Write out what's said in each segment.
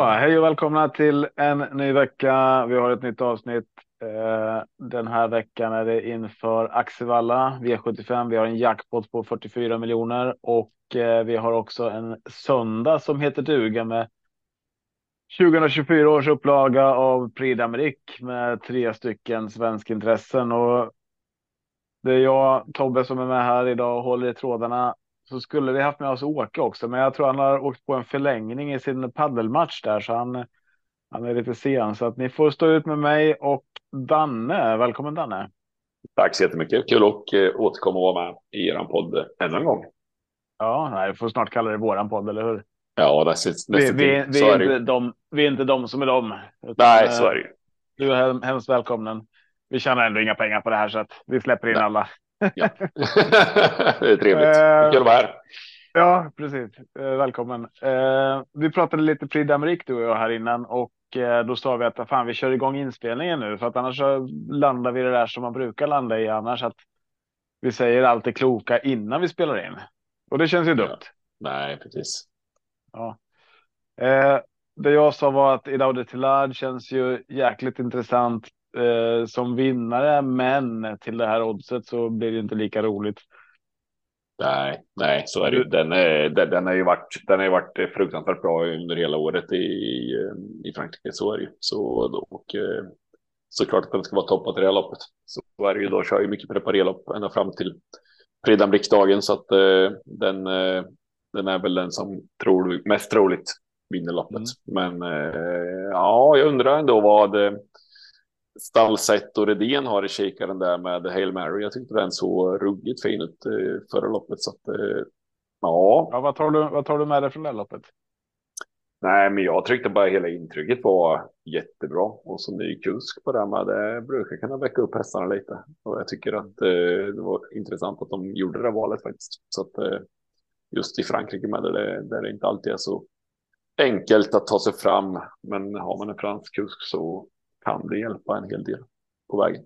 Så, hej och välkomna till en ny vecka. Vi har ett nytt avsnitt. Eh, den här veckan är det inför Axevalla V75. Vi har en jackpot på 44 miljoner och eh, vi har också en söndag som heter duga med 2024 års upplaga av Prix d'Amérique med tre stycken svenskintressen och det är jag, Tobbe, som är med här idag och håller i trådarna så skulle vi haft med oss Åke också, men jag tror han har åkt på en förlängning i sin paddelmatch där, så han, han är lite sen. Så att ni får stå ut med mig och Danne. Välkommen Danne. Tack så jättemycket. Kul att eh, återkomma och vara med i er podd ännu en gång. Ja, nej, vi får snart kalla det våran podd, eller hur? Ja, nästan. Vi, vi, vi, är inte de, vi är inte de som är de. Utan, nej, så är det Du är hemskt välkommen. Vi tjänar ändå inga pengar på det här så att vi släpper in nej. alla. Ja. det är trevligt. Kul att vara här. Ja, precis. Uh, välkommen. Uh, vi pratade lite Prix d'Amérique du och jag här innan och då sa vi att fan, vi kör igång inspelningen nu för att annars landar vi det där som man brukar landa i annars att vi säger allt det kloka innan vi spelar in. Och det känns ju dumt. Ja. Nej, precis. Ja. det jag sa var att Idaho de Tillard känns ju jäkligt intressant eh, som vinnare, men till det här oddset så blir det inte lika roligt. Nej, nej, så är det. Den, är, den, den har ju varit, den har ju varit fruktansvärt bra under hela året i, i Frankrike. Så är det ju. Så, och, eh, såklart att den ska vara toppat i det här loppet. Så är det ju. Då kör ju mycket preparerlopp ända fram till Fridambricksdagen så att eh, den, eh, den är väl den som tror, mest troligt vinner loppet. Mm. Men eh, ja, jag undrar ändå vad Stallset och Redén har i kikaren där med Hail Mary. Jag tyckte den såg ruggigt fin ut eh, förra loppet. Så att, eh, ja. ja vad, tar du, vad tar du med dig från det loppet? Nej, men jag tyckte bara hela intrycket var jättebra och som ny kusk på det med det brukar kunna väcka upp hästarna lite och jag tycker att eh, det var intressant att de gjorde det valet faktiskt. Så att eh, just i Frankrike med det där det inte alltid är så enkelt att ta sig fram. Men har man en fransk kusk så kan det hjälpa en hel del på vägen.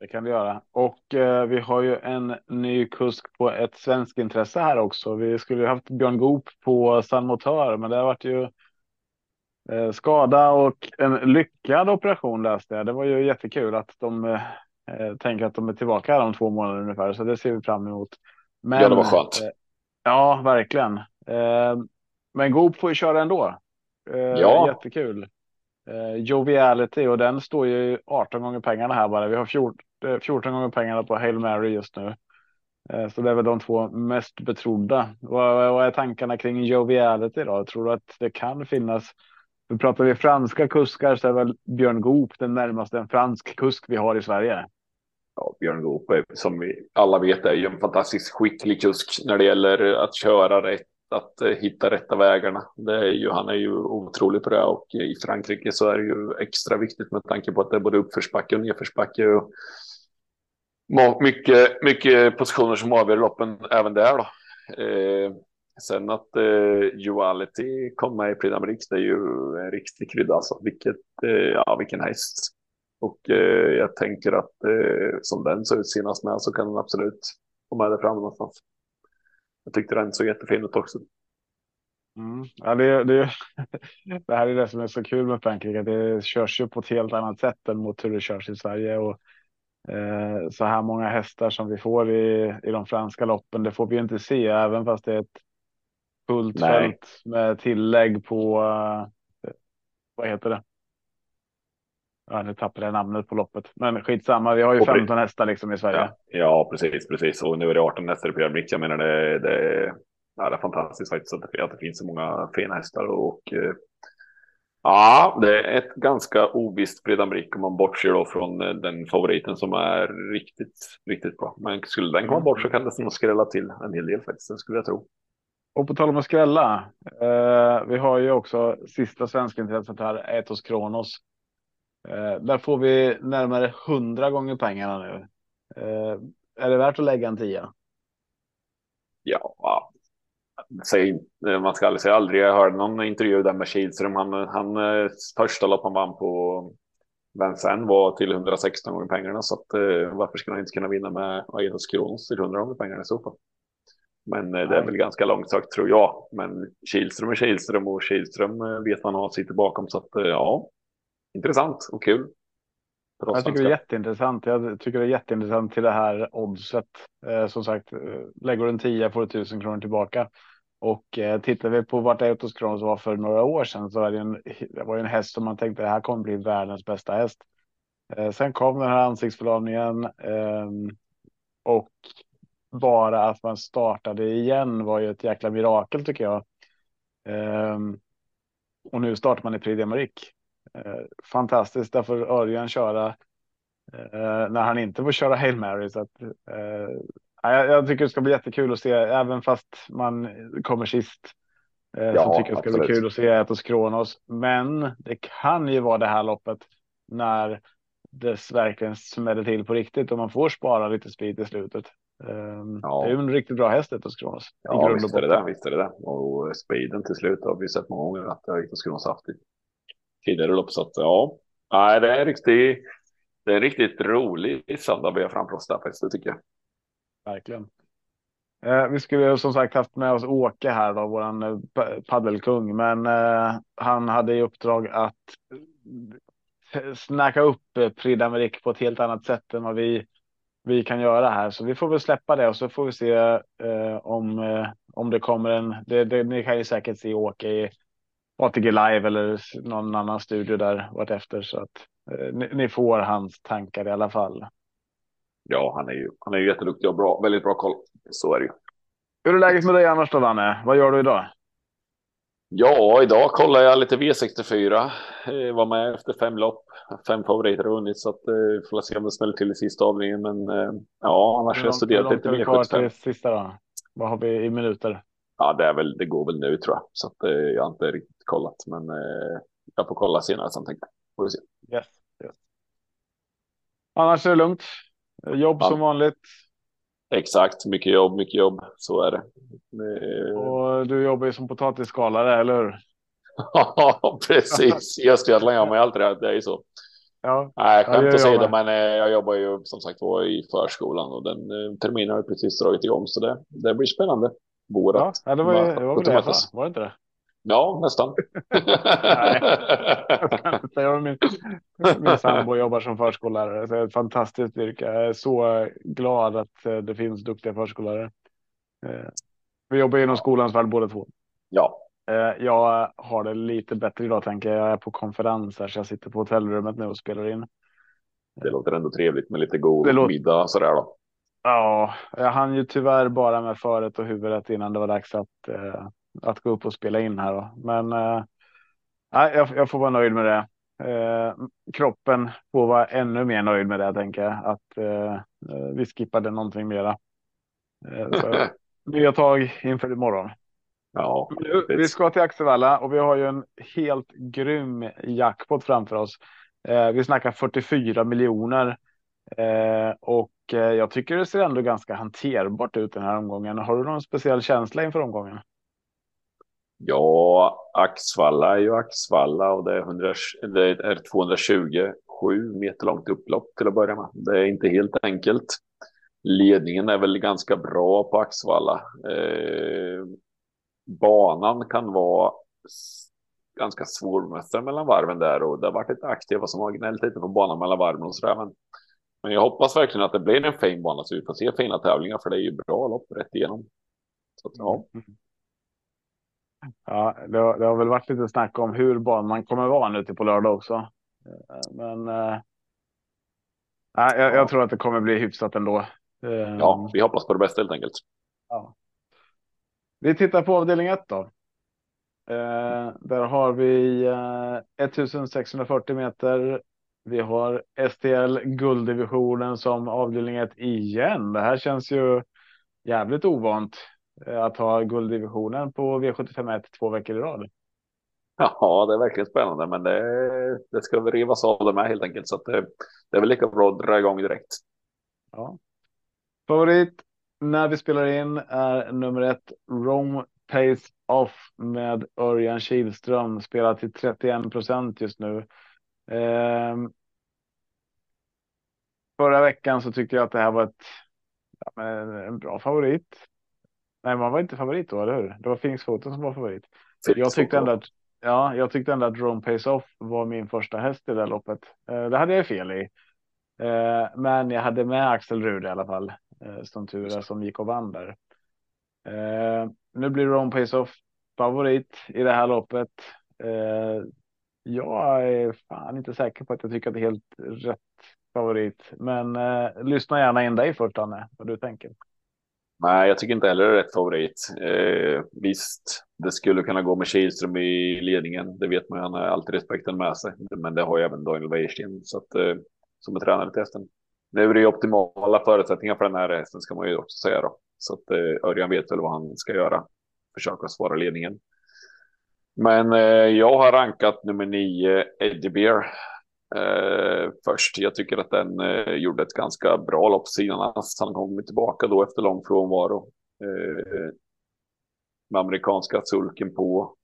Det kan det göra. Och eh, vi har ju en ny kusk på ett svenskt intresse här också. Vi skulle ju haft Björn Goop på San Motör, men det har varit ju eh, skada och en lyckad operation läste jag. Det var ju jättekul att de eh, tänker att de är tillbaka här om två månader ungefär, så det ser vi fram emot. Men, ja, det var skönt. Eh, ja, verkligen. Eh, men Goop får ju köra ändå. Eh, ja. Jättekul. Eh, Joviality och den står ju 18 gånger pengarna här bara. Vi har 14, 14 eh, gånger pengarna på Hail Mary just nu. Eh, så det är väl de två mest betrodda. Vad, vad är tankarna kring Joviality då? Tror du att det kan finnas? Nu pratar vi franska kuskar så är väl Björn Goop den närmaste en fransk kusk vi har i Sverige. Ja, Björn Goop som vi alla vet är ju en fantastiskt skicklig kusk när det gäller att köra rätt att eh, hitta rätta vägarna. Det är ju, han är ju otrolig på det och i Frankrike så är det ju extra viktigt med tanke på att det är både uppförsbacke och nedförsbacke. Och mycket, mycket positioner som avgör loppen även där då. Eh, sen att eh, Duality kom med i Prix d'Amérique, det är ju en riktig krydda alltså. Vilket, eh, ja, vilken häst. Och eh, jag tänker att eh, som den ser ut senast med så kan den absolut få med det fram någonstans. Jag tyckte den såg jättefin ut också. Mm. Ja, det, det, det här är det som är så kul med Frankrike. Det körs ju på ett helt annat sätt än mot hur det körs i Sverige. Och, eh, så här många hästar som vi får i, i de franska loppen, det får vi inte se, även fast det är ett fullt Nej. fält med tillägg på, eh, vad heter det? Ja, nu tappade jag namnet på loppet, men skitsamma. Vi har ju 15 hästar liksom i Sverige. Ja, ja, precis, precis. Och nu är det 18 hästar i Premier Jag menar, det, det, ja, det är fantastiskt faktiskt att det, att det finns så många fina hästar och eh, ja, det är ett ganska ovisst Prix om man bortser då från eh, den favoriten som är riktigt, riktigt bra. Men skulle den komma bort så kan det nog skrälla till en hel del faktiskt, skulle jag tro. Och på tal om att skrälla. Eh, vi har ju också sista svenska intresset här, Etos Kronos. Eh, där får vi närmare hundra gånger pengarna nu. Eh, är det värt att lägga en tia? Ja, säg, man ska aldrig säga aldrig. Jag hörde någon intervju där med Kihlström. Han, han eh, första lopp han vann på Vincennes var till 116 gånger pengarna. Så att, varför skulle han inte kunna vinna med Aidos Kronos till 100 gånger pengarna i så fall? Men det är väl ganska långt sagt tror jag. Men Kihlström är Kihlström och Kihlström vet man har sitter bakom. Så att ja, intressant och kul. Jag tycker det är jätteintressant. Jag tycker det är jätteintressant till det här oddset. Eh, som sagt, lägger du en 10 får du tusen kronor tillbaka. Och eh, tittar vi på vart Eutos Kronos var för några år sedan så är det en, det var en häst som man tänkte det här kommer bli världens bästa häst. Eh, sen kom den här ansiktsförlamningen eh, och bara att man startade igen var ju ett jäkla mirakel tycker jag. Eh, och nu startar man i Prix d'Amérique. Eh, fantastiskt, där får Örjan köra eh, när han inte får köra Hail Mary. Så att, eh, jag, jag, tycker det ska bli jättekul att se, även fast man kommer sist. Eh, ja, så tycker jag det ska absolut. bli kul att se Etos Kronos. Men det kan ju vara det här loppet när det verkligen smäller till på riktigt och man får spara lite speed i slutet. Um, ja. Det är ju en riktigt bra häst Etos Kronos. Ja, visst är det det. Visst är det det. Och speeden till slut har vi sett många gånger att Etos Kronos haft tidigare lopp. Så att ja, Nej, det är riktigt. Det är en riktigt rolig söndag vi har framför oss där faktiskt, det tycker jag. Verkligen. Eh, vi skulle som sagt haft med oss Åke här då, våran eh, paddelkung, men eh, han hade i uppdrag att eh, snacka upp eh, Prix på ett helt annat sätt än vad vi vi kan göra här, så vi får väl släppa det och så får vi se eh, om eh, om det kommer en. Det, det, ni kan ju säkert se Åke i ATG live eller någon annan studio där vart efter så att eh, ni, ni, får hans tankar i alla fall ja, han är ju, han är ju jätteduktig och bra, väldigt bra koll. Så är det ju. Hur är läget med dig annars då, Danne? Vad gör du idag? Ja, idag kollar jag lite V64. Jag var med efter fem lopp. Fem favoriter har vunnit så att eh, får se om det smäller till i sista avdelningen. Men eh, ja, annars har jag studerat lite mer. kvar till sista då? Vad har vi i minuter? Ja, det är väl. Det går väl nu tror jag, så att eh, jag har inte kollat, men eh, jag får kolla senare sen tänkte jag. Får vi se. Yes, yes. Annars är det lugnt. Jobb ja. som vanligt. Exakt, mycket jobb, mycket jobb. Så är det. Och du jobbar ju som potatisskalare, eller hur? Ja, precis. I Östergötland gör man ju alltid det. Det är ju så. Ja, Nej, skämt åsido, men eh, jag jobbar ju som sagt var i förskolan och den eh, terminen har precis dragit igång så det, det blir spännande. Vårat. Ja, det var, det var väl det, var det inte det? Ja, nästan. Nej, min, min sambo jobbar som förskollärare. Så det är ett fantastiskt yrke. Jag är så glad att eh, det finns duktiga förskollärare. Eh, vi jobbar inom skolans värld båda två. Ja. Eh, jag har det lite bättre idag tänker jag. Jag är på konferens här så jag sitter på hotellrummet nu och spelar in. Det låter ändå trevligt med lite god det låter... middag sådär då. Ja, jag hann ju tyvärr bara med föret och huvudet innan det var dags att att gå upp och spela in här. Då. Men eh, jag, jag, får vara nöjd med det. Eh, kroppen får vara ännu mer nöjd med det, tänker jag. Att eh, vi skippade någonting mera. Eh, nya tag inför imorgon. Ja, vi ska till Axevalla och vi har ju en helt grym jackpot framför oss. Eh, vi snackar 44 miljoner eh, och eh, jag tycker det ser ändå ganska hanterbart ut den här omgången. Har du någon speciell känsla inför omgången? Ja, Axvalla är ju Axvalla och det är, 100, det är 227 meter långt upplopp till att börja med. Det är inte helt enkelt. Ledningen är väl ganska bra på Axvalla. Eh, banan kan vara ganska svårmästad mellan varven där och det har varit lite aktiva som har gnällt lite på banan mellan varven och sådär. Men, men jag hoppas verkligen att det blir en fin bana så vi får se fina tävlingar för det är ju bra lopp rätt igenom. Så att, ja. Mm. mm. Ja, det har, det har, väl varit lite snack om hur banan kommer vara nu till på lördag också. Eh, men äh, jag, jag, tror att det kommer bli hyfsat ändå. Ja, vi hoppas på det bästa helt enkelt. Ja. Vi tittar på avdelning 1 då. Eh, där har vi eh, 1640 meter. Vi har STL gulddivisionen som avdelning 1 igen. Det här känns ju jävligt ovant. Eh, att ha gulddivisionen på V751 två veckor i rad. Ja, det är verkligen spännande, men det, det ska väl rivas av det med helt enkelt. Så det, det är väl lika bra att dra igång direkt. Ja. Favorit när vi spelar in är nummer ett Rome Pace Off med Örjan Kihlström spelar till 31 procent just nu. Eh, förra veckan så tyckte jag att det här var ett, ja, en bra favorit. Nej, man var inte favorit då, eller hur? Det var Photo som var favorit. Jag tyckte ändå att, ja, jag tyckte ändå att Drone Pace Off var min första häst i det loppet. Eh, det hade jag fel i. Eh, men jag hade med Axel Rude i alla fall, eh, som tur är, som gick och vann där. Nu blir Drone Pace Off favorit i det här loppet. Jag är fan inte säker på att jag tycker att det är helt rätt favorit, men lyssna gärna in dig först, Anne, vad du tänker. Nej, jag tycker inte heller det är rätt favorit. Eh, visst, det skulle kunna gå med Kihlström i ledningen. Det vet man, ju. han har alltid respekten med sig. Men det har ju även Daniel Wäjersten så att, eh, som är tränare till hästen. Nu är det ju optimala förutsättningar för den här hästen ska man ju också säga då. Så att eh, Örjan vet väl vad han ska göra. Försöka svara ledningen. Men eh, jag har rankat nummer nio, Eddie Beer. Eh, först. Jag tycker att den eh, gjorde ett ganska bra lopp senast. Alltså, han kom tillbaka då efter lång frånvaro. Eh, med amerikanska sulken på.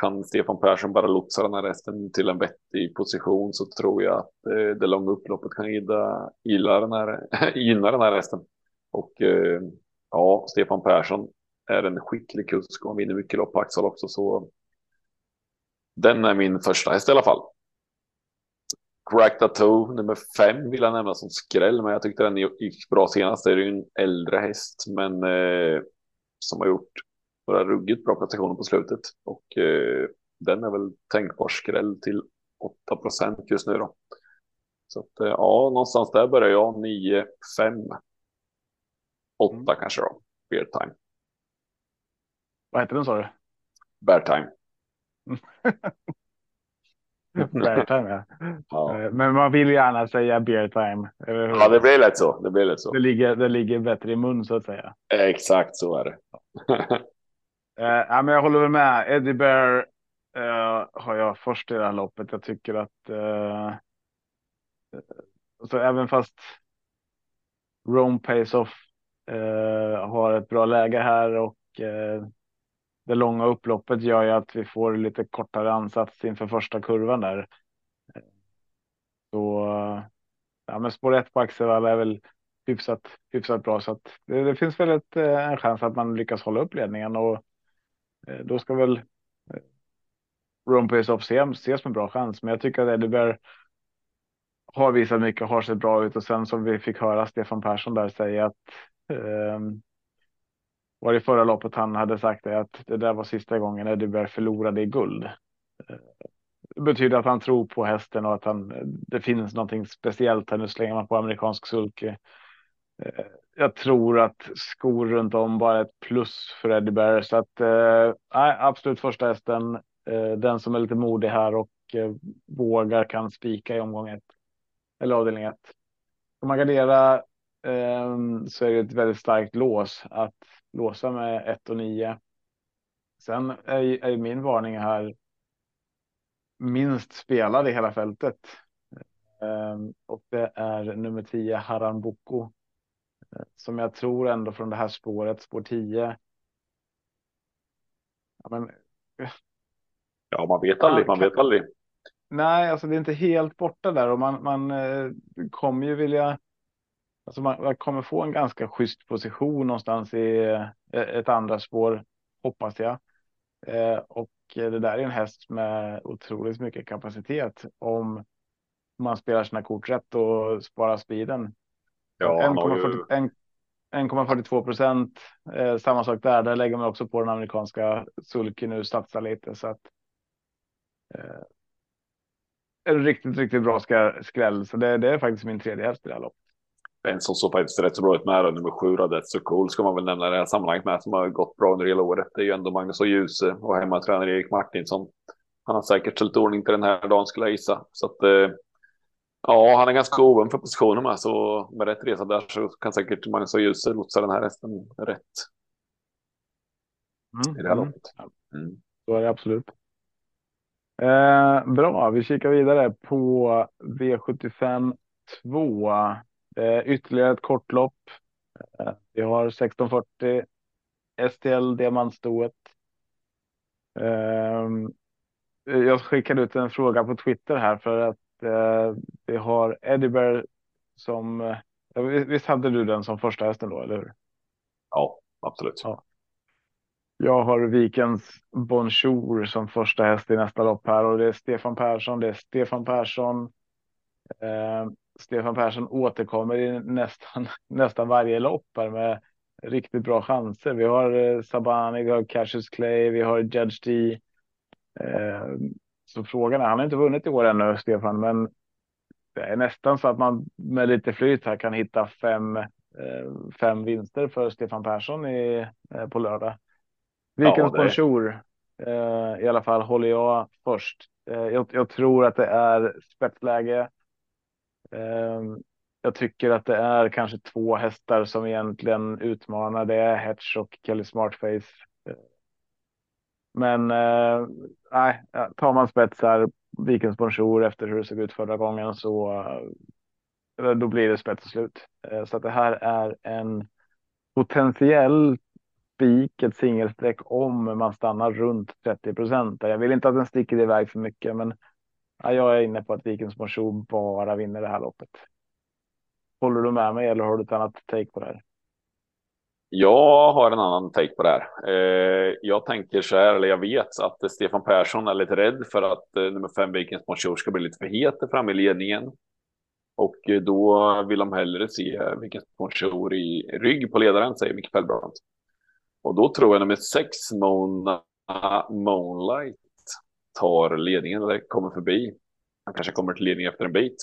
Kan Stefan Persson bara lotsa den här resten till en vettig position så tror jag att eh, det långa upploppet kan gilla, gilla den här, gynna den här resten. Och eh, ja, Stefan Persson är en skicklig kusk och han vinner mycket lopp på Axel också. Så den är min första häst i alla fall. Crack Tattoo nummer fem vill jag nämna som skräll, men jag tyckte den gick bra senast. Det är ju en äldre häst, men eh, som har gjort några ruggigt bra prestationer på slutet och eh, den är väl tänkbar skräll till 8 procent just nu då. Så att eh, ja, någonstans där börjar jag 9, 5, 8 mm. kanske då. Bear time. Vad heter den sa du? Bear time. bear time ja. ja. Eh, men man vill gärna säga beer time. Ja, det blir lätt så. Det blir lätt så. Det ligger, det ligger bättre i mun så att säga. Exakt så är det. eh, ja, men jag håller väl med. Eddie Bear eh, har jag först i det här loppet. Jag tycker att eh, så även fast Rome Pace Off eh, har ett bra läge här och det långa upploppet gör ju att vi får lite kortare ansats inför första kurvan där. Så ja, men spår ett på Axevalla är väl hyfsat, hyfsat bra så att det, det finns väl ett, eh, en chans att man lyckas hålla upp ledningen och eh, då ska väl eh, Rumpus of ses med bra chans. Men jag tycker att Eddie Bear har visat mycket, har sett bra ut och sen som vi fick höra Stefan Persson där säga att eh, var det förra loppet han hade sagt det att det där var sista gången Eddie Bear förlorade i guld. Eh, det betyder att han tror på hästen och att han, det finns någonting speciellt här. Nu slänger man på amerikansk sulke. Eh, jag tror att skor runt om bara ett plus för Eddie Bear så att eh, absolut första hästen. Eh, den som är lite modig här och eh, vågar kan spika i omgång ett eller avdelning ett. Om man garderar eh, så är det ett väldigt starkt lås att låsa med 1 och 9. Sen är, är min varning här minst spelad i hela fältet. Um, och det är nummer 10 Haran Boko. Som jag tror ändå från det här spåret, spår 10. Ja, men... ja man vet aldrig, man vet aldrig. Nej, alltså det är inte helt borta där och man, man eh, kommer ju vilja Alltså man kommer få en ganska schysst position någonstans i eh, ett andra spår, hoppas jag. Eh, och det där är en häst med otroligt mycket kapacitet om man spelar sina kort rätt och sparar speeden. Ja, 1,42 procent. Eh, samma sak där. Där lägger man också på den amerikanska sulken nu satsar lite så att. Eh, en riktigt, riktigt bra skräll. Så det, det är faktiskt min tredje häst i det här loppet en som såg faktiskt rätt så bra ut med nummer sju, That's so cool, ska man väl nämna i det här sammanhanget med, som har gått bra under hela året. Det är ju ändå Magnus och Ljuse och hemmatränare Erik Martinsson. Han har säkert ställt ordning till den här dagen skulle jag gissa. Så att, eh, ja, han är ganska oven för positionen med, så med rätt resa där så kan säkert Magnus och Ljuse lotsa den här hästen rätt. Mm, I det här mm. loppet. Mm. Så är det absolut. Eh, bra, vi kikar vidare på V75 2. Eh, ytterligare ett kortlopp. Eh, vi har 1640 STL diamantstoet. Eh, jag skickade ut en fråga på Twitter här för att eh, vi har Eddie som. Eh, visst hade du den som första hästen då, eller hur? Ja, absolut. Ja. Jag har Vikens Bonjour som första häst i nästa lopp här och det är Stefan Persson. Det är Stefan Persson. Eh, Stefan Persson återkommer i nästan nästan varje lopp här med riktigt bra chanser. Vi har eh, Sabani, vi har Cassius Clay, vi har Judge D. Eh, så frågan är, han har inte vunnit i år ännu, Stefan, men det är nästan så att man med lite flyt här kan hitta fem, eh, fem vinster för Stefan Persson i, på lördag. Vilken ja, sponsor i alla fall håller jag först. Jag, jag, tror att det är spetsläge. Ehm, jag tycker att det är kanske två hästar som egentligen utmanar. Det är Hedge och Kelly Smartface. Men eh, tar man spetsar, Vikens Bonjour efter hur det såg ut förra gången så eh, då blir det spets och slut. Eh, så att det här är en potentiell spik, ett singelsträck om man stannar runt 30 procent. Jag vill inte att den sticker iväg för mycket, men ja, jag är inne på att Vikens motion bara vinner det här loppet. Håller du med mig eller har du ett annat take på det här? Jag har en annan take på det här. Eh, jag tänker så här, eller jag vet att Stefan Persson är lite rädd för att eh, nummer fem Vikens Bonjour ska bli lite för het fram i ledningen. Och eh, då vill de hellre se Vikens Sponsor i rygg på ledaren, säger Micke Fellbrandt. Och då tror jag nummer sex, Mona Moonlight, tar ledningen eller kommer förbi. Han kanske kommer till ledning efter en bit.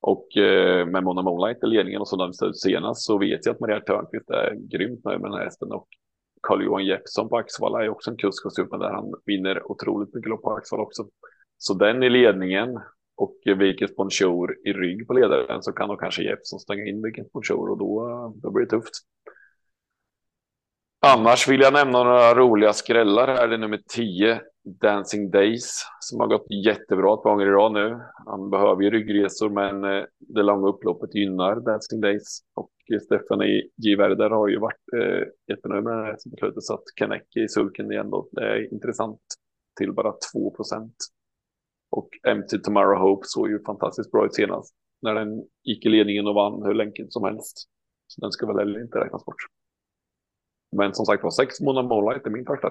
Och eh, med Mona Moonlight i ledningen och som den stod senast så vet jag att Maria Törnqvist är grymt nöjd med den här hästen och Carl-Johan Jeppsson på Axvalla är också en kusk och där han vinner otroligt mycket lopp på Axvalla också. Så den i ledningen och Vikens Bonjour i rygg på ledaren så kan då kanske Jeppsson stänga in Vikens Bonjour och då, då blir det tufft. Annars vill jag nämna några roliga skrällar här. Det är nummer 10, Dancing Days, som har gått jättebra ett par gånger i rad nu. Han behöver ju ryggresor, men eh, det långa upploppet gynnar Dancing Days. Och eh, Stefanie Giverder har ju varit eh, jättenöjd med den här beslutet, så att Kaneki i sulken igen då. Det är intressant till bara 2 procent. Och MT Tomorrow Hope såg ju fantastiskt bra ut senast när den gick i ledningen och vann hur länge som helst. Så den ska väl heller inte räknas bort. Men som sagt var, sex månader Moonlight är min första.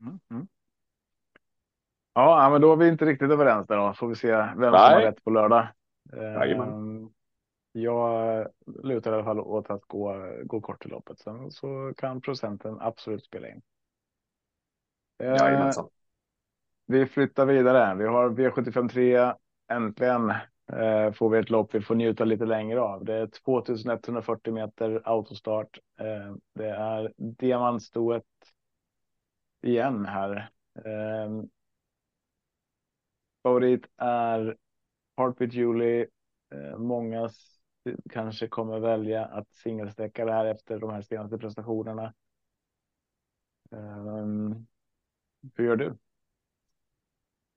Mm, mm. Ja, men då är vi inte riktigt överens där då. Får vi se vem Nej. som har rätt på lördag. Jajamän. Ehm, jag lutar i alla fall åt att gå, gå kort i loppet. Sen så kan procenten absolut spela in. Ehm, Jajamensan. Vi flyttar vidare. Vi har V75 3 äntligen eh, får vi ett lopp vi får njuta lite längre av. Det är 2140 meter autostart. Eh, det är diamantstoet igen här. Eh, favorit är Heartbeat Julie. Eh, många kanske kommer välja att singelsträcka det här efter de här senaste prestationerna. Eh, hur gör du?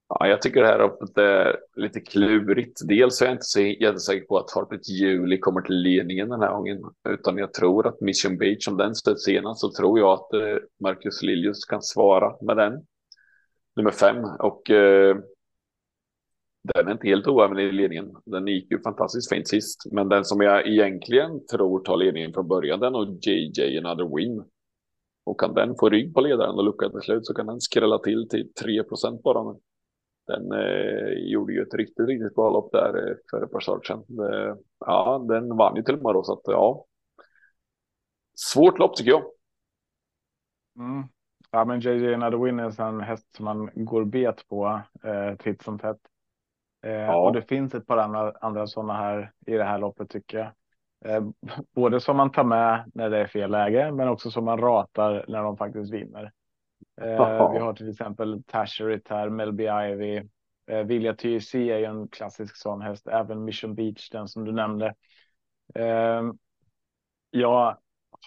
Ja, jag tycker det här loppet är lite klurigt. Dels är jag inte så jättesäker på att Harpet Juli kommer till ledningen den här gången, utan jag tror att Mission Beach, om den stöts senast, så tror jag att eh, Marcus Liljus kan svara med den. Nummer fem och eh, den är inte helt oäven i ledningen. Den gick ju fantastiskt fint sist, men den som jag egentligen tror tar ledningen från början, den och JJ Another Win. Och kan den få rygg på ledaren och lucka till slut så kan den skrälla till till 3% bara. Nu. Den eh, gjorde ju ett riktigt, riktigt bra lopp där eh, för ett par starter sedan. Eh, ja, den vann ju till och med då, så att ja. Svårt lopp tycker jag. Mm. Ja, men JJ Another Win är en häst som man går bet på eh, titt som tätt. Eh, ja. Och det finns ett par andra, andra sådana här i det här loppet tycker jag. Eh, både som man tar med när det är fel läge, men också som man ratar när de faktiskt vinner. Eh, vi har till exempel Tasherit här, Melby Ivy. Eh, Vilja TYC är ju en klassisk sån häst, även Mission Beach, den som du nämnde. Eh, jag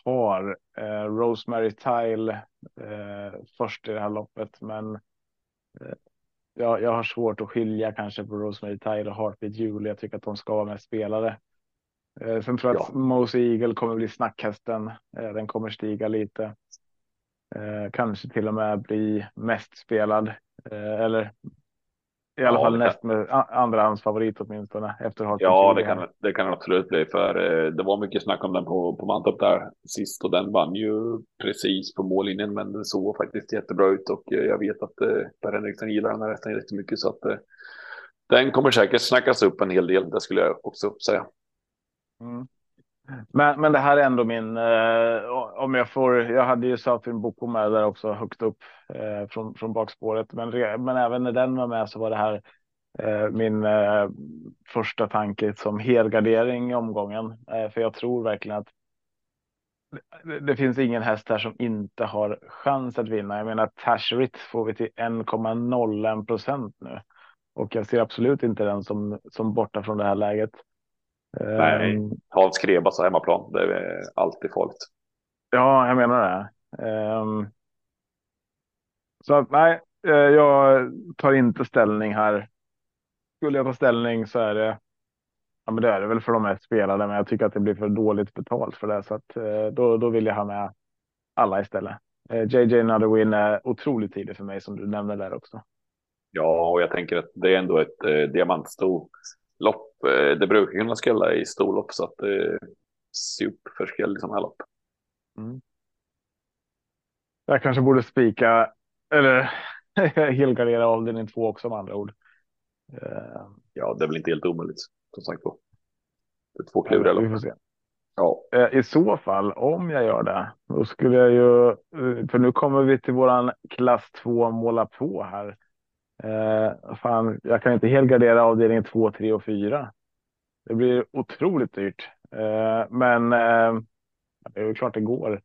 har eh, Rosemary Tile eh, först i det här loppet, men eh, jag, jag har svårt att skilja kanske på Rosemary Tile och Heartbeat Julie. Jag tycker att de ska vara med spelare. Eh, sen tror jag ja. att Mose Eagle kommer bli snackhästen. Eh, den kommer stiga lite. Eh, kanske till och med bli mest spelad. Eh, eller I alla ja, fall näst med andrahandsfavorit åtminstone efter Hartford. Ja, det kan, det kan absolut bli för eh, det var mycket snack om den på, på Mantorp där sist och den vann ju precis på mållinjen, men det såg faktiskt jättebra ut och eh, jag vet att eh, Per Henriksson gillar den här hästen jättemycket så att den kommer säkert snackas upp en hel del. Det skulle jag också säga. Mm. Men, men det här är ändå min, eh, om jag får, jag hade ju Safin Boko med där också högt upp eh, från, från bakspåret. Men, men även när den var med så var det här eh, min eh, första tanke som helgardering i omgången. Eh, för jag tror verkligen att det, det finns ingen häst här som inte har chans att vinna. Jag menar Tasherit får vi till 1,01 procent nu. Och jag ser absolut inte den som, som borta från det här läget. Nej, um, Hans Krebas hemmaplan, det är alltid farligt. Ja, jag menar det. Um, så att nej, eh, jag tar inte ställning här. Skulle jag ta ställning så är det. Ja, men det är det väl för de mest spelade, men jag tycker att det blir för dåligt betalt för det, så att eh, då, då vill jag ha med alla istället. JJ eh, Another Win är otroligt tidig för mig som du nämnde där också. Ja, och jag tänker att det är ändå ett eh, diamantsto lopp. Eh, det brukar kunna skrälla i storlopp så att det är superskräll i sådana här lopp. Mm. Jag kanske borde spika eller helgardera avdelning två också med andra ord. Uh, ja, det är väl inte helt omöjligt som sagt var. Det är två kluriga lopp. Vi får se. Ja. Uh, I så fall, om jag gör det, då skulle jag ju, för nu kommer vi till våran klass 2 måla på här. Eh, fan, jag kan inte helgardera avdelning 2, 3 och 4. Det blir otroligt dyrt. Eh, men eh, det är ju klart det går.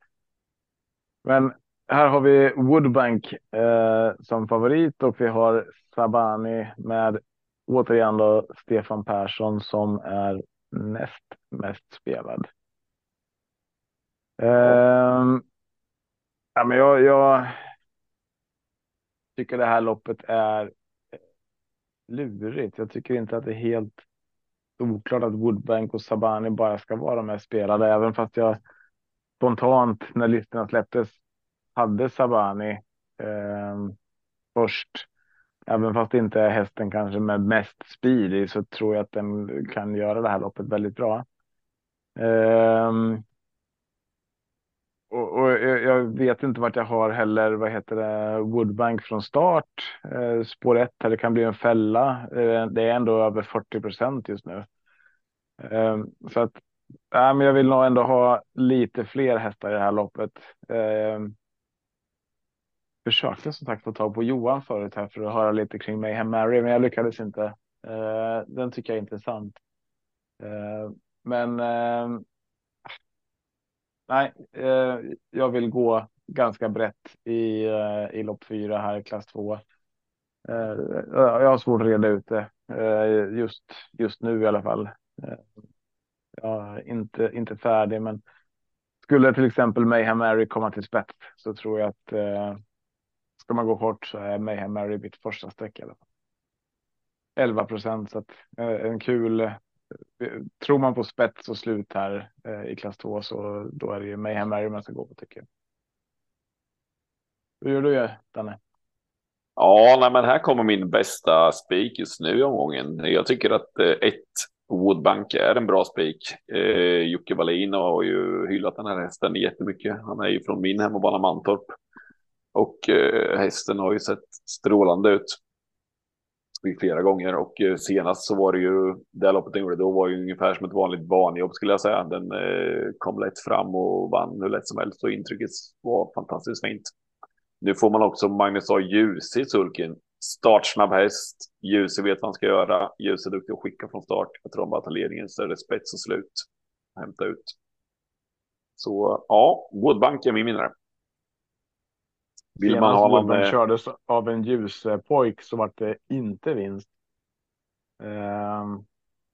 Men här har vi Woodbank eh, som favorit och vi har Sabani med återigen då Stefan Persson som är näst mest spelad. Eh, ja, men jag, jag, tycker det här loppet är eh, lurigt. Jag tycker inte att det är helt oklart att Woodbank och Sabani bara ska vara med spelade, även fast jag spontant när listorna släpptes hade Sabani eh, först. Även fast det inte är hästen kanske med mest speed i så tror jag att den kan göra det här loppet väldigt bra. Eh, och, och, jag vet inte vart jag har heller, vad heter det, Woodbank från start. Eh, spår 1 det kan bli en fälla. Eh, det är ändå över 40 procent just nu. Eh, så att, äh, men jag vill nog ändå ha lite fler hästar i det här loppet. Eh, försökte som sagt få tag på Johan förut här för att höra lite kring Mayhem Mary, men jag lyckades inte. Eh, den tycker jag är intressant. Eh, men eh, nej, eh, jag vill gå ganska brett i, eh, i lopp fyra här, klass två. Eh, jag har svårt att reda ut det eh, just, just nu i alla fall. Eh, jag är inte, inte färdig, men skulle till exempel Mayhem Mary komma till spets så tror jag att eh, ska man gå kort så är Mayhem Mary mitt första streck i alla fall. 11 procent så att eh, en kul Eh, tror man på spets och slut här eh, i klass 2 så då är det ju Mayhem Mary man ska gå på tycker jag. Hur gör du eh, Danne? Ja, nej, men här kommer min bästa spik just nu i omgången. Jag tycker att eh, ett Woodbank är en bra spik. Eh, Jocke Wallin har ju hyllat den här hästen jättemycket. Han är ju från min hemmabana Mantorp. Och eh, hästen har ju sett strålande ut flera gånger och eh, senast så var det ju det loppet den gjorde då var ju ungefär som ett vanligt banjobb skulle jag säga. Den eh, kom lätt fram och vann hur lätt som helst och intrycket var fantastiskt fint. Nu får man också Magnus A. Ljus i sulken. Startsnabb häst. Ljuse vet vad han ska göra. Ljuse är duktig att skicka från start. Jag tror han bara tar ledningen så är det spets och slut. Hämta ut. Så ja, Woodbank är min vinnare. Vill man ha någon... Kördes av en ljuspojk så var det inte vinst. Eh,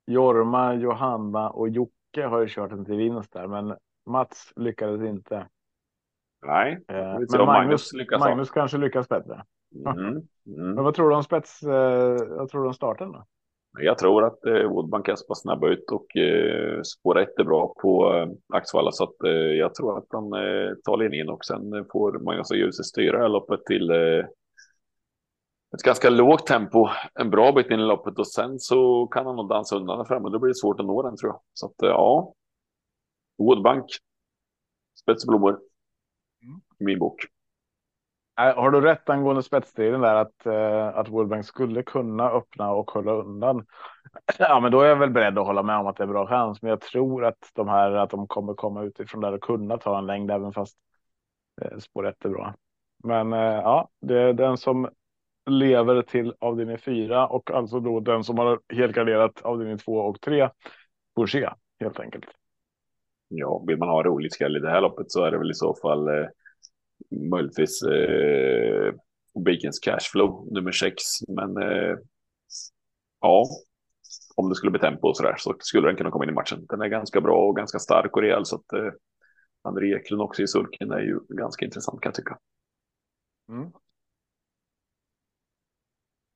Jorma, Johanna och Jocke har ju kört den till vinst där, men Mats lyckades inte. Nej, eh, men Magnus, Magnus, lyckas Magnus kanske lyckas bättre. Mm. Mm. Men vad tror du om spets? Eh, vad tror du om starten då? Jag tror att eh, så pass snabba ut och eh, spår 1 är bra på eh, Axvalla så att eh, jag tror att han eh, tar ledningen och sen får Magnus och Ljuset styra loppet till, eh, ett ganska lågt tempo en bra bit in i loppet och sen så kan han nog dansa undan där framme. Då blir det svårt att nå den tror jag. Så att ja. Woodbank. Spetsblommor. Mm. Min bok. Äh, har du rätt angående spetsstriden där att, eh, att Woodbank skulle kunna öppna och hålla undan? Ja, men då är jag väl beredd att hålla med om att det är bra chans. Men jag tror att de här att de kommer komma utifrån där och kunna ta en längd även fast uh, spår ett är bra. Men eh, ja, det är den som lever till avdelning fyra och alltså då den som har helgarderat avdelning två och tre får se helt enkelt. Ja, vill man ha roligt skall i det här loppet så är det väl i så fall eh, möjligtvis eh, Beacons Cashflow nummer 6. Men eh, ja, om det skulle bli tempo och så där så skulle den kunna komma in i matchen. Den är ganska bra och ganska stark och rejäl så att eh, André Eklund också i sulken är ju ganska intressant kan jag tycka. Mm.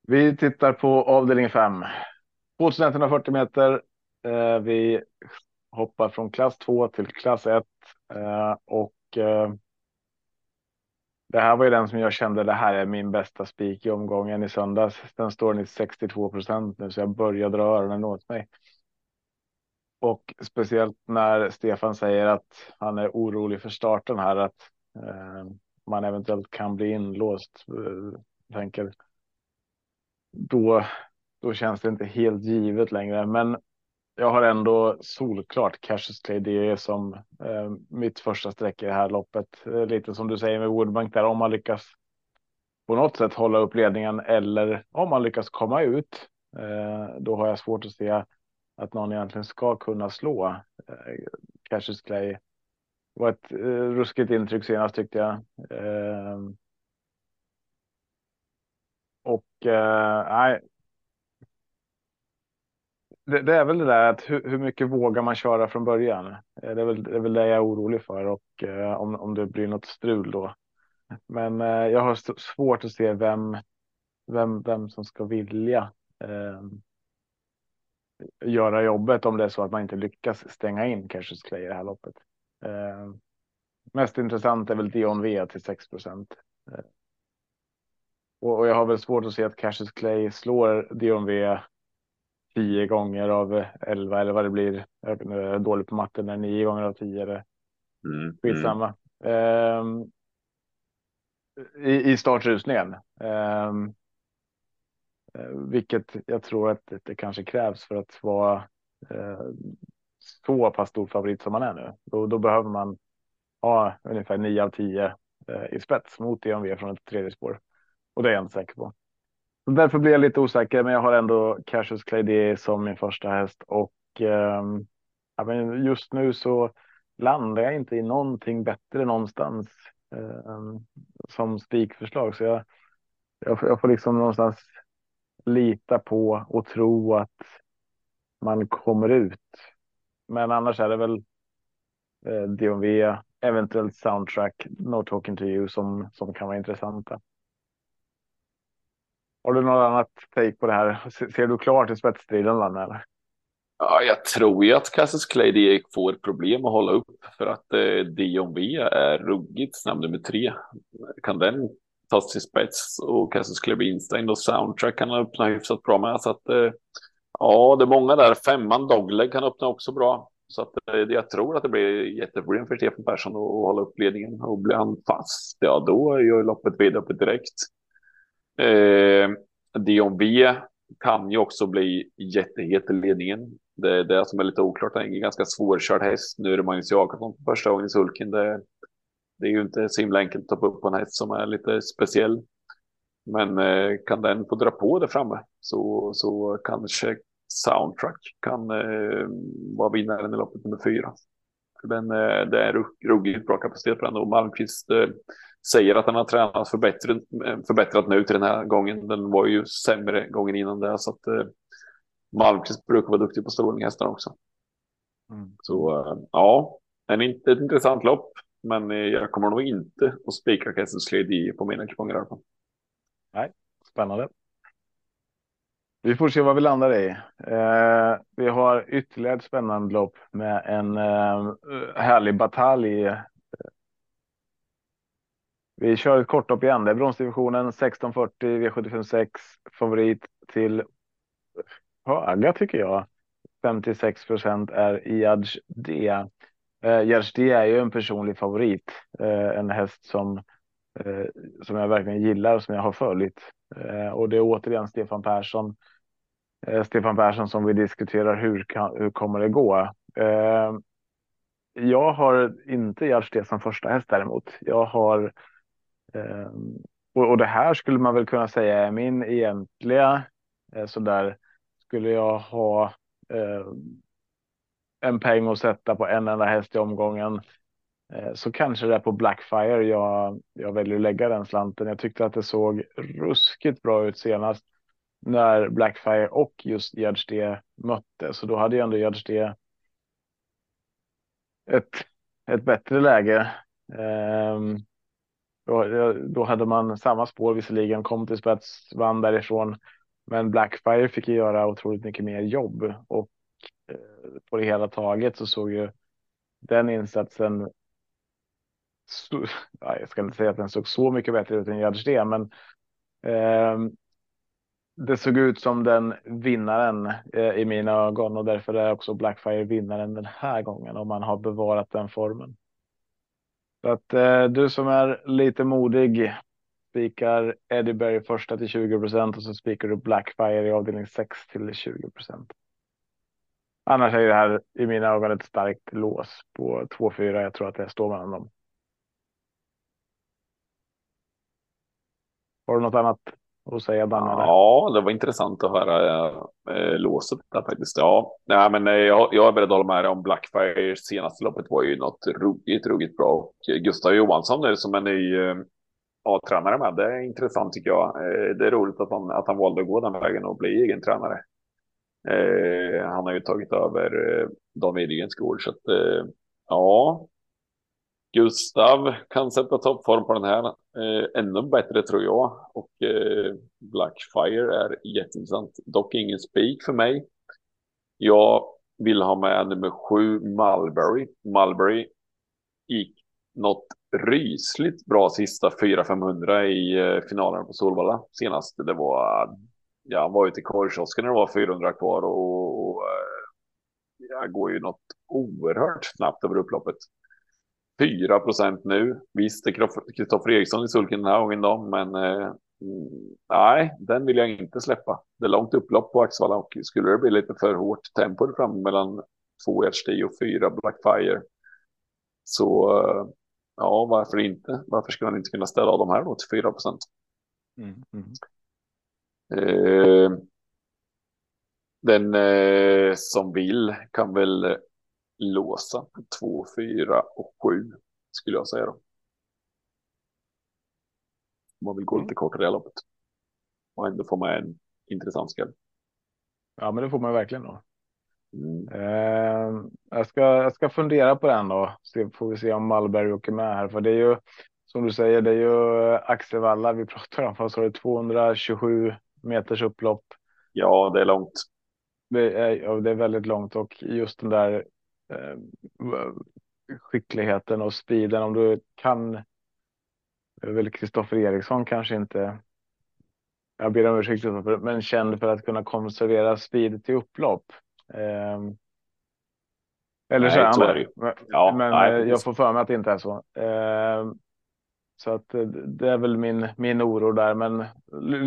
Vi tittar på avdelning 5. 2140 meter. Eh, vi hoppar från klass 2 till klass 1 eh, och eh, det här var ju den som jag kände det här är min bästa spik i omgången i söndags. Den står i 62 procent nu så jag börjar dra öronen åt mig. Och speciellt när Stefan säger att han är orolig för starten här att eh, man eventuellt kan bli inlåst. Eh, tänker då, då känns det inte helt givet längre. Men jag har ändå solklart Cassius Clay det som eh, mitt första streck i det här loppet. Eh, lite som du säger med Woodbank där om man lyckas på något sätt hålla upp ledningen eller om man lyckas komma ut. Eh, då har jag svårt att se att någon egentligen ska kunna slå eh, Cassius Clay. Det var ett eh, ruskigt intryck senast tyckte jag. Eh, och eh, nej, det, det, är väl det där att hur, hur, mycket vågar man köra från början? Eh, det är väl det, är väl det jag är orolig för och eh, om, om det blir något strul då. Men eh, jag har svårt att se vem, vem, vem som ska vilja eh, göra jobbet om det är så att man inte lyckas stänga in Cassius Clay i det här loppet. Eh, mest intressant är väl Dion V till 6 procent. Eh, och, och, jag har väl svårt att se att Cassius Clay slår Dion V tio gånger av elva eller vad det blir. Jag är dålig på matten, men nio gånger av tio är det mm, skitsamma. Mm. I, I startrusningen. Um, vilket jag tror att det kanske krävs för att vara uh, så pass stor favorit som man är nu. Då, då behöver man ha ungefär nio av tio uh, i spets mot DNV från ett tredje spår. Och det är jag inte säker på. Därför blir jag lite osäker, men jag har ändå Cassius Clay som min första häst och eh, ja, men just nu så landar jag inte i någonting bättre någonstans eh, som spikförslag. Så jag, jag, jag, får liksom någonstans lita på och tro att man kommer ut. Men annars är det väl eh, DMV, eventuellt soundtrack, No Talking to You som, som kan vara intressanta. Har du något annat take på det här? Ser du klart i spetsstriden eller? Ja, jag tror ju att Cassius Clay får problem att hålla upp för att eh, Dion V är ruggigt snabb nummer tre. Kan den tas till spets och Cassius Clay blir instängd och soundtrack kan öppna hyfsat bra med. Så att eh, ja, det är många där. Femman Dogleg kan öppna också bra. Så att eh, jag tror att det blir jätteproblem för Stefan Persson att hålla upp ledningen och blir han fast, ja då gör loppet vidöppet direkt. Eh, Dion V kan ju också bli jättehet i ledningen. Det är det som är lite oklart. Det är en ganska svårkörd häst. Nu är det Magnus Jakobsson på första gången i sulken. Det, det är ju inte så himla enkelt att ta upp på en häst som är lite speciell. Men eh, kan den få dra på det framme så, så kanske Soundtrack kan eh, vara vinnaren i loppet nummer fyra. Den, eh, det är ruggigt bra kapacitet på den och Malmqvist eh, säger att han har tränat förbättrat, förbättrat nu till den här gången. Den var ju sämre gången innan det så att eh, Malmqvist brukar vara duktig på strålninghästar också. Mm. Så eh, ja, en, ett intressant lopp, men eh, jag kommer nog inte att spika Kessels på mina kuponger. Nej, spännande. Vi får se vad vi landar i. Eh, vi har ytterligare ett spännande lopp med en eh, härlig batalj vi kör ett kortlopp igen. Det är bronsdivisionen 1640 V756 favorit till höga tycker jag. 56 procent är Iadj D. Eh, D är ju en personlig favorit. Eh, en häst som, eh, som jag verkligen gillar och som jag har följt. Eh, och det är återigen Stefan Persson. Eh, Stefan Persson som vi diskuterar hur, kan, hur kommer det gå? Eh, jag har inte Iadj D som första häst däremot. Jag har Ehm, och, och det här skulle man väl kunna säga är min egentliga eh, så där skulle jag ha eh, en peng att sätta på en enda häst i omgången eh, så kanske det är på Blackfire jag, jag väljer att lägga den slanten. Jag tyckte att det såg ruskigt bra ut senast när Blackfire och just Judge mötte. Så då hade ju ändå Judge ett, ett bättre läge. Um, då, då hade man samma spår visserligen, kom till spets, vann därifrån. Men Blackfire fick ju göra otroligt mycket mer jobb och eh, på det hela taget så såg ju den insatsen. Så, ja, jag ska inte säga att den såg så mycket bättre ut än Judge det, men eh, det såg ut som den vinnaren eh, i mina ögon och därför är också Blackfire vinnaren den här gången om man har bevarat den formen. Så att eh, du som är lite modig spikar Eddie Berry första till 20 procent och så spikar du Blackfire i avdelning 6 till 20 procent. Annars är det här i mina ögon ett starkt lås på 2-4. Jag tror att det står mellan dem. Har du något annat och säga Danne? Ja, det var intressant att höra eh, låset där faktiskt. Ja, nej, men eh, jag, jag är beredd att hålla med dig om Blackfire. Senaste loppet var ju något ruggigt, ruggigt bra. Och Gustav Johansson nu som är ny eh, A-tränare med. Det är intressant tycker jag. Eh, det är roligt att han, att han valde att gå den vägen och bli egen tränare. Eh, han har ju tagit över eh, Dan Widegren's gård så att eh, ja. Gustav kan sätta toppform på den här. Eh, ännu bättre tror jag. Och eh, Blackfire är jätteintressant. Dock ingen spik för mig. Jag vill ha med nummer sju Mulberry. Mulberry gick något rysligt bra sista 4-500 i eh, finalen på Solvalla senast. Det var, ja, han var ute i korvkiosken när det var 400 kvar och, och eh, ja, jag går ju något oerhört snabbt över upploppet. 4 procent nu. Visst, är Kristoffer Eriksson i sulken den här gången då, men eh, nej, den vill jag inte släppa. Det är långt upplopp på Axvalla och skulle det bli lite för hårt tempo fram mellan 2 HD och 4 Blackfire så eh, Ja, varför inte? Varför skulle man inte kunna ställa av de här då till 4 procent? Mm, mm. eh, den eh, som vill kan väl låsa 2, 4 och 7 skulle jag säga då. Man vill gå mm. lite kortare i loppet. Och ändå få med en intressant skräll. Ja, men det får man verkligen då. Mm. Eh, jag, ska, jag ska fundera på den då. Så får vi se om Malberg åker med här. För det är ju som du säger, det är ju Axevalla vi pratar om. Fast det 227 meters upplopp. Ja, det är långt. Det är, det är väldigt långt och just den där eh, skickligheten och speeden. Om du kan. Väl Kristoffer Eriksson kanske inte. Jag ber om ursäkt, men känd för att kunna konservera speed till upplopp. Um, eller så är han det. Ja, men nej, eh, jag får för mig att det inte är så. Um, så att eh, det är väl min, min oro där. Men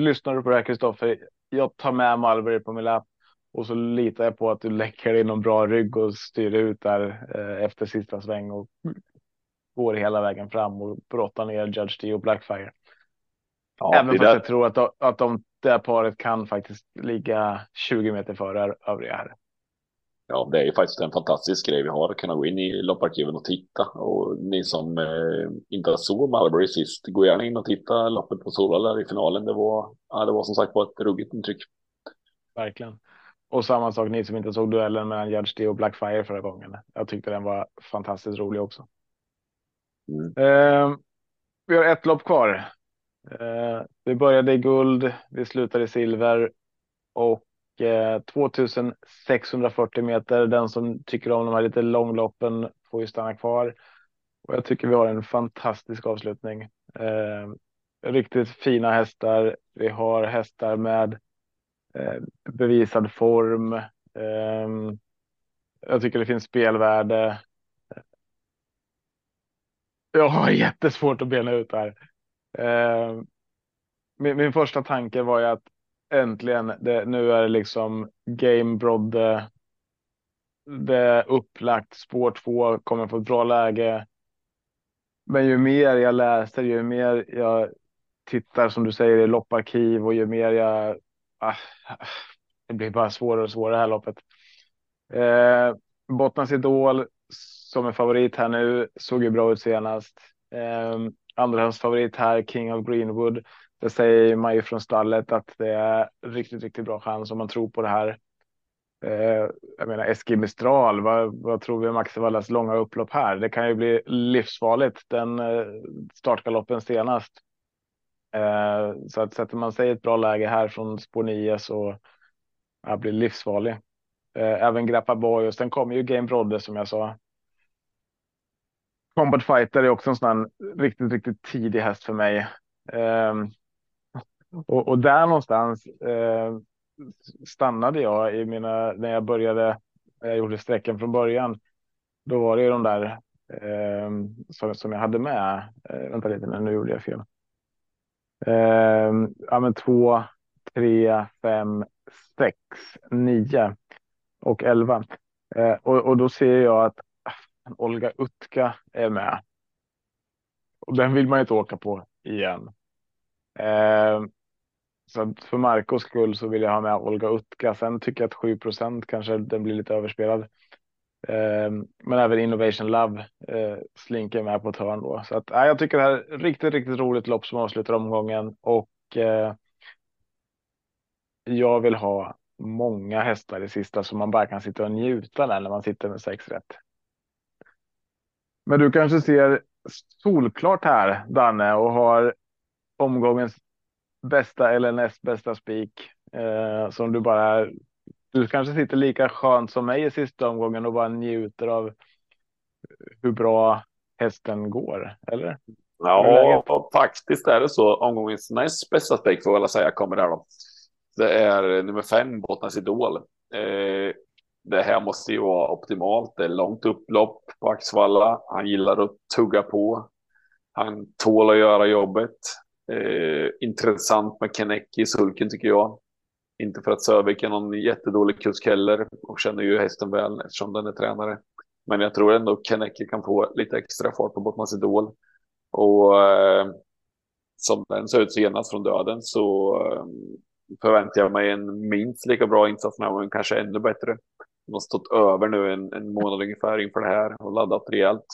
lyssnar du på det här Kristoffer, jag tar med Malberg på min lapp och så litar jag på att du läcker in någon bra rygg och styr ut där eh, efter sista sväng och går hela vägen fram och brottar ner Judge D och Blackfire. Ja, Även fast jag tror att, att de, det här paret kan faktiskt ligga 20 meter före övriga här ja, det är ju faktiskt en fantastisk grej vi har att kunna gå in i lopparkiven och titta. Och ni som eh, inte såg Malbury sist, gå gärna in och titta loppet på Solvalla i finalen. Det var, ja, det var som sagt på ett ruggigt intryck. Verkligen. Och samma sak ni som inte såg duellen mellan Judge D och Blackfire förra gången. Jag tyckte den var fantastiskt rolig också. Mm. Eh, vi har ett lopp kvar. Eh, vi började i guld, vi slutade i silver och 2640 meter. Den som tycker om de här lite långloppen får ju stanna kvar. Och jag tycker vi har en fantastisk avslutning. Eh, riktigt fina hästar. Vi har hästar med eh, Eh, bevisad form. Ehm, jag tycker det finns spelvärde. Jag har jättesvårt att bena ut det här. Ehm, min, min, första tanke var ju att äntligen, det, nu är det liksom Game Brodde. Det är upplagt, spår två kommer få ett bra läge. Men ju mer jag läser, ju mer jag tittar som du säger i lopparkiv och ju mer jag. Ah, det blir bara svårare och svårare det här loppet. Eh, Bottnas Idol som är favorit här nu såg ju bra ut senast. Eh, Andrahandsfavorit här, King of Greenwood. Det säger man ju från stallet att det är riktigt, riktigt bra chans om man tror på det här. Eh, jag menar Eski Mistral, vad, vad tror vi om Axevallas långa upplopp här? Det kan ju bli livsfarligt. Den eh, startgaloppen senast. Eh, så att sätter man sig i ett bra läge här från spår 9 så ja, blir livsfarlig. Eh, även Grappa Boy och sen kommer ju Game Brodde som jag sa. Combat Fighter är också en sån här riktigt, riktigt tidig häst för mig. Ehm, och, och, där någonstans eh, stannade jag i mina, när jag började, när jag gjorde sträckan från början. Då var det ju de där eh, som, som jag hade med. Eh, vänta lite, nu gjorde jag fel. Eh, ja, men två, tre, fem, sex, nio och elva. Eh, och, och då ser jag att ah, Olga Utka är med. Och den vill man inte åka på igen. Eh, så för Marcos skull så vill jag ha med Olga Utka. Sen tycker jag att 7 procent kanske den blir lite överspelad. Ehm, men även Innovation Love eh, slinker med på ett hörn då. Så att, eh, jag tycker det här är riktigt, riktigt roligt lopp som avslutar omgången och eh, jag vill ha många hästar i sista så man bara kan sitta och njuta där när man sitter med sex rätt. Men du kanske ser solklart här Danne och har omgångens bästa eller näst bästa spik eh, som du bara. Du kanske sitter lika skönt som mig i sista omgången och bara njuter av hur bra hästen går, eller? Ja, faktiskt är det så. Omgångens näst bästa spik får jag säga kommer där då. Det är nummer fem, Bottnas Idol. Eh, det här måste ju vara optimalt. Det är långt upplopp på Axvalla. Han gillar att tugga på. Han tål att göra jobbet. Eh, intressant med Kenecki i sulken tycker jag. Inte för att Sövik är någon jättedålig kusk heller och känner ju hästen väl eftersom den är tränare. Men jag tror ändå Kenecki kan få lite extra fart på Bottnas Idol. Och eh, som den ser ut senast från döden så eh, förväntar jag mig en minst lika bra insats nu, men kanske ännu bättre. De har stått över nu en, en månad ungefär inför det här och laddat rejält.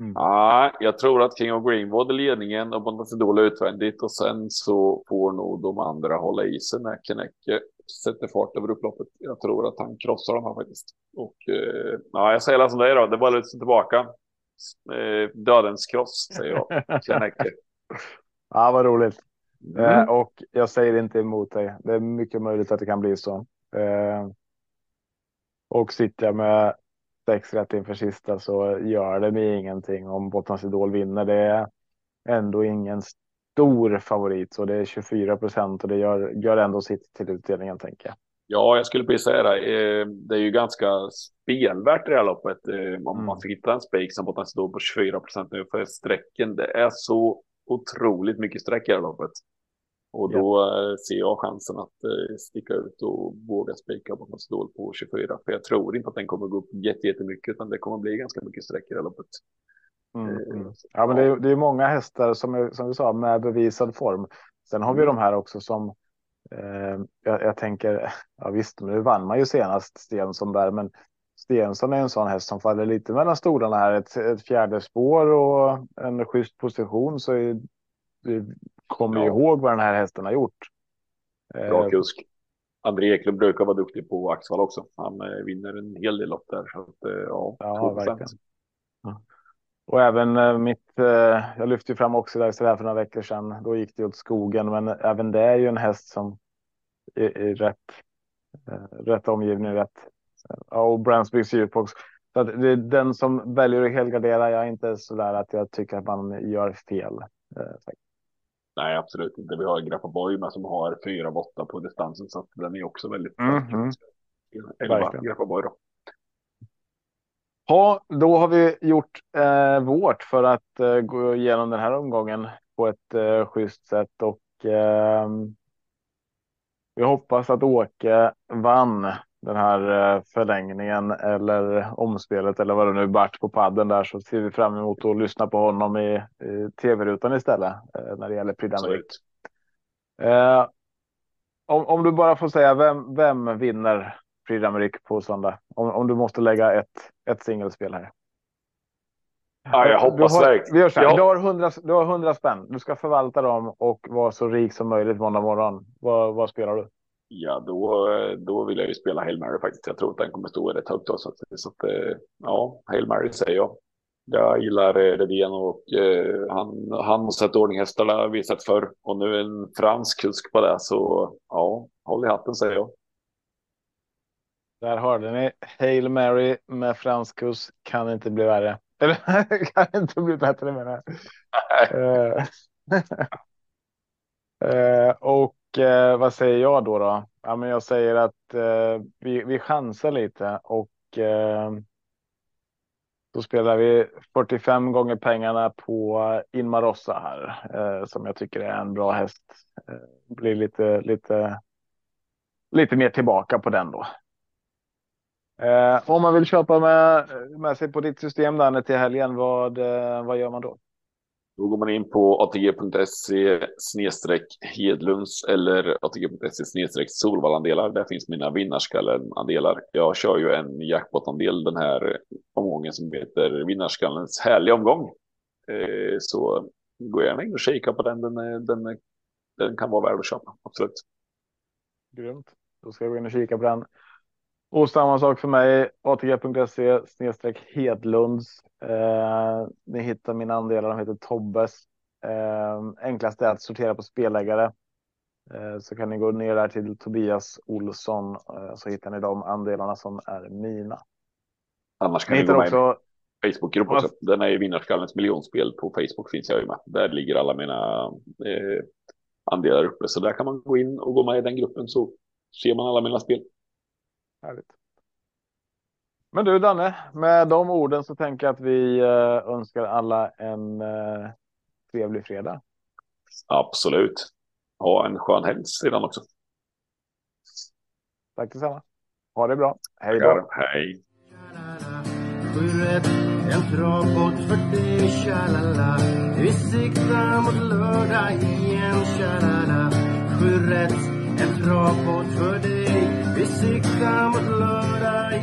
Mm. Ja, jag tror att King of Greenwood är ledningen och Bondacidol utvändigt och sen så får nog de andra hålla i sig när Kenecke sätter fart över upploppet. Jag tror att han krossar dem här faktiskt. Och eh, ja, jag säger som det är då, det är bara lite tillbaka. Eh, dödens kross säger jag, Kenecke. ja, vad roligt. Mm. Eh, och jag säger inte emot dig. Det är mycket möjligt att det kan bli så. Eh, och sitter jag med sex rätt inför sista så gör det mig ingenting om Bottnas Idol vinner. Det är ändå ingen stor favorit så det är 24 procent och det gör, gör ändå sitt till utdelningen tänker jag. Ja, jag skulle precis säga det. Eh, det är ju ganska spelvärt det här loppet. Eh, om mm. man fick hitta en spik som Bottnas Idol på 24 procent nu för sträcken. Det är så otroligt mycket streck i det här loppet. Och då ja. Eh, ser jag chansen att eh, sticka ut och våga spika på något stål på 24. För jag tror inte att den kommer gå upp jättemycket utan det kommer bli ganska mycket streck i det loppet. Mm, eh, mm. Ja, men det är, det är många hästar som, är, som vi sa med bevisad form. Sen har vi mm. de här också som eh, jag, jag, tänker, ja visst, nu vann man ju senast Stensson där, men Stensson är en sån häst som faller lite mellan stolarna här. Ett, ett fjärde spår och en schysst position så är kommer ja. ihåg vad den här hästen har gjort. Bra eh, kusk. André Eklund brukar vara duktig på Axvall också. Han eh, vinner en hel del lopp där. Så att, eh, ja, ja verkligen. Ja. Och även mitt, jag lyfte fram också där för några veckor sedan. Då gick det åt skogen, men även det är ju en häst som är rätt, rätt omgivning, rätt. Ja, och Bransbys djurpox. Så att det är den som väljer att helgardera. Jag är inte så där att jag tycker att man gör fel. Nej, absolut inte. Vi har Grappaboy med som har fyra av åtta på distansen så att den är också väldigt Mm, mm. Elva då. Ja, då har vi gjort eh, vårt för att eh, gå igenom den här omgången på ett eh, schysst sätt och ehm, vi hoppas att Åke vann den här eh, förlängningen eller omspelet eller vad det nu vart på padden där så ser vi fram emot att lyssna på honom i, i tv-rutan istället eh, när det gäller Prix. Eh, om, om du bara får säga vem, vem vinner Prix på söndag? Om, om du måste lägga ett, ett singelspel här. Ja, jag hoppas har, verkligen. vi gör så här, Ja. du, har 100, du har 100 spänn. Du ska förvalta dem och vara så rik som möjligt måndag morgon. Vad, vad spelar du? Ja, då, då vill jag ju spela Hail Mary faktiskt. Jag tror att den kommer stå rätt högt. Då, så att, så att, eh, ja, Hail Mary säger jag. Jag gillar eh, Redén och eh, han, han har sett ordning hästarna vi sett förr. Och nu en fransk kusk på det. Så ja, håll i hatten säger jag. Där hörde ni. Hail Mary med fransk kurs kan inte bli värre. Eller kan inte bli bättre menar jag. Eh, och eh, vad säger jag då? då? Ja, men jag säger att eh, vi, vi chansar lite och eh, då spelar vi 45 gånger pengarna på Inmarossa här eh, som jag tycker är en bra häst. Eh, blir lite, lite, lite mer tillbaka på den då. Eh, om man vill köpa med, med sig på ditt system där till helgen, vad, eh, vad gör man då? Då går man in på atg.se snedstreck Hedlunds eller atg.se snedstreck Solvallandelar. Där finns mina vinnarskallen-andelar. Jag kör ju en jackpot-andel den här omgången som heter vinnarskallens härliga omgång. Eh, så gå gärna in och kika på den. Den, den, den kan vara värd att köpa, absolut. Grymt. Då ska jag gå in och kika på den. Och samma sak för mig. ATG.se snedstreck Hedlunds. Eh, ni hittar mina andelar. De heter Tobbes. Eh, enklast är att sortera på spelläggare. Eh, så kan ni gå ner där till Tobias Olsson. Eh, så hittar ni de andelarna som är mina. Annars kan Ni ni gå med också. Facebookgrupp också. Den är ju vinnarskallens miljonspel på Facebook finns jag ju med. Där ligger alla mina eh, andelar uppe. Så där kan man gå in och gå med i den gruppen så ser man alla mina spel. Härligt. Men du Danne, med de orden så tänker jag att vi eh, önskar alla en eh, trevlig fredag. Absolut. Ha en skön helg sedan också. Tack detsamma. Ha det bra. Hej då. Hej. En travbåt för dig, tja-la-la Vi siktar mot lördag igen, tja-la-la Sju rätt, en travbåt för dig Visit come with Lord I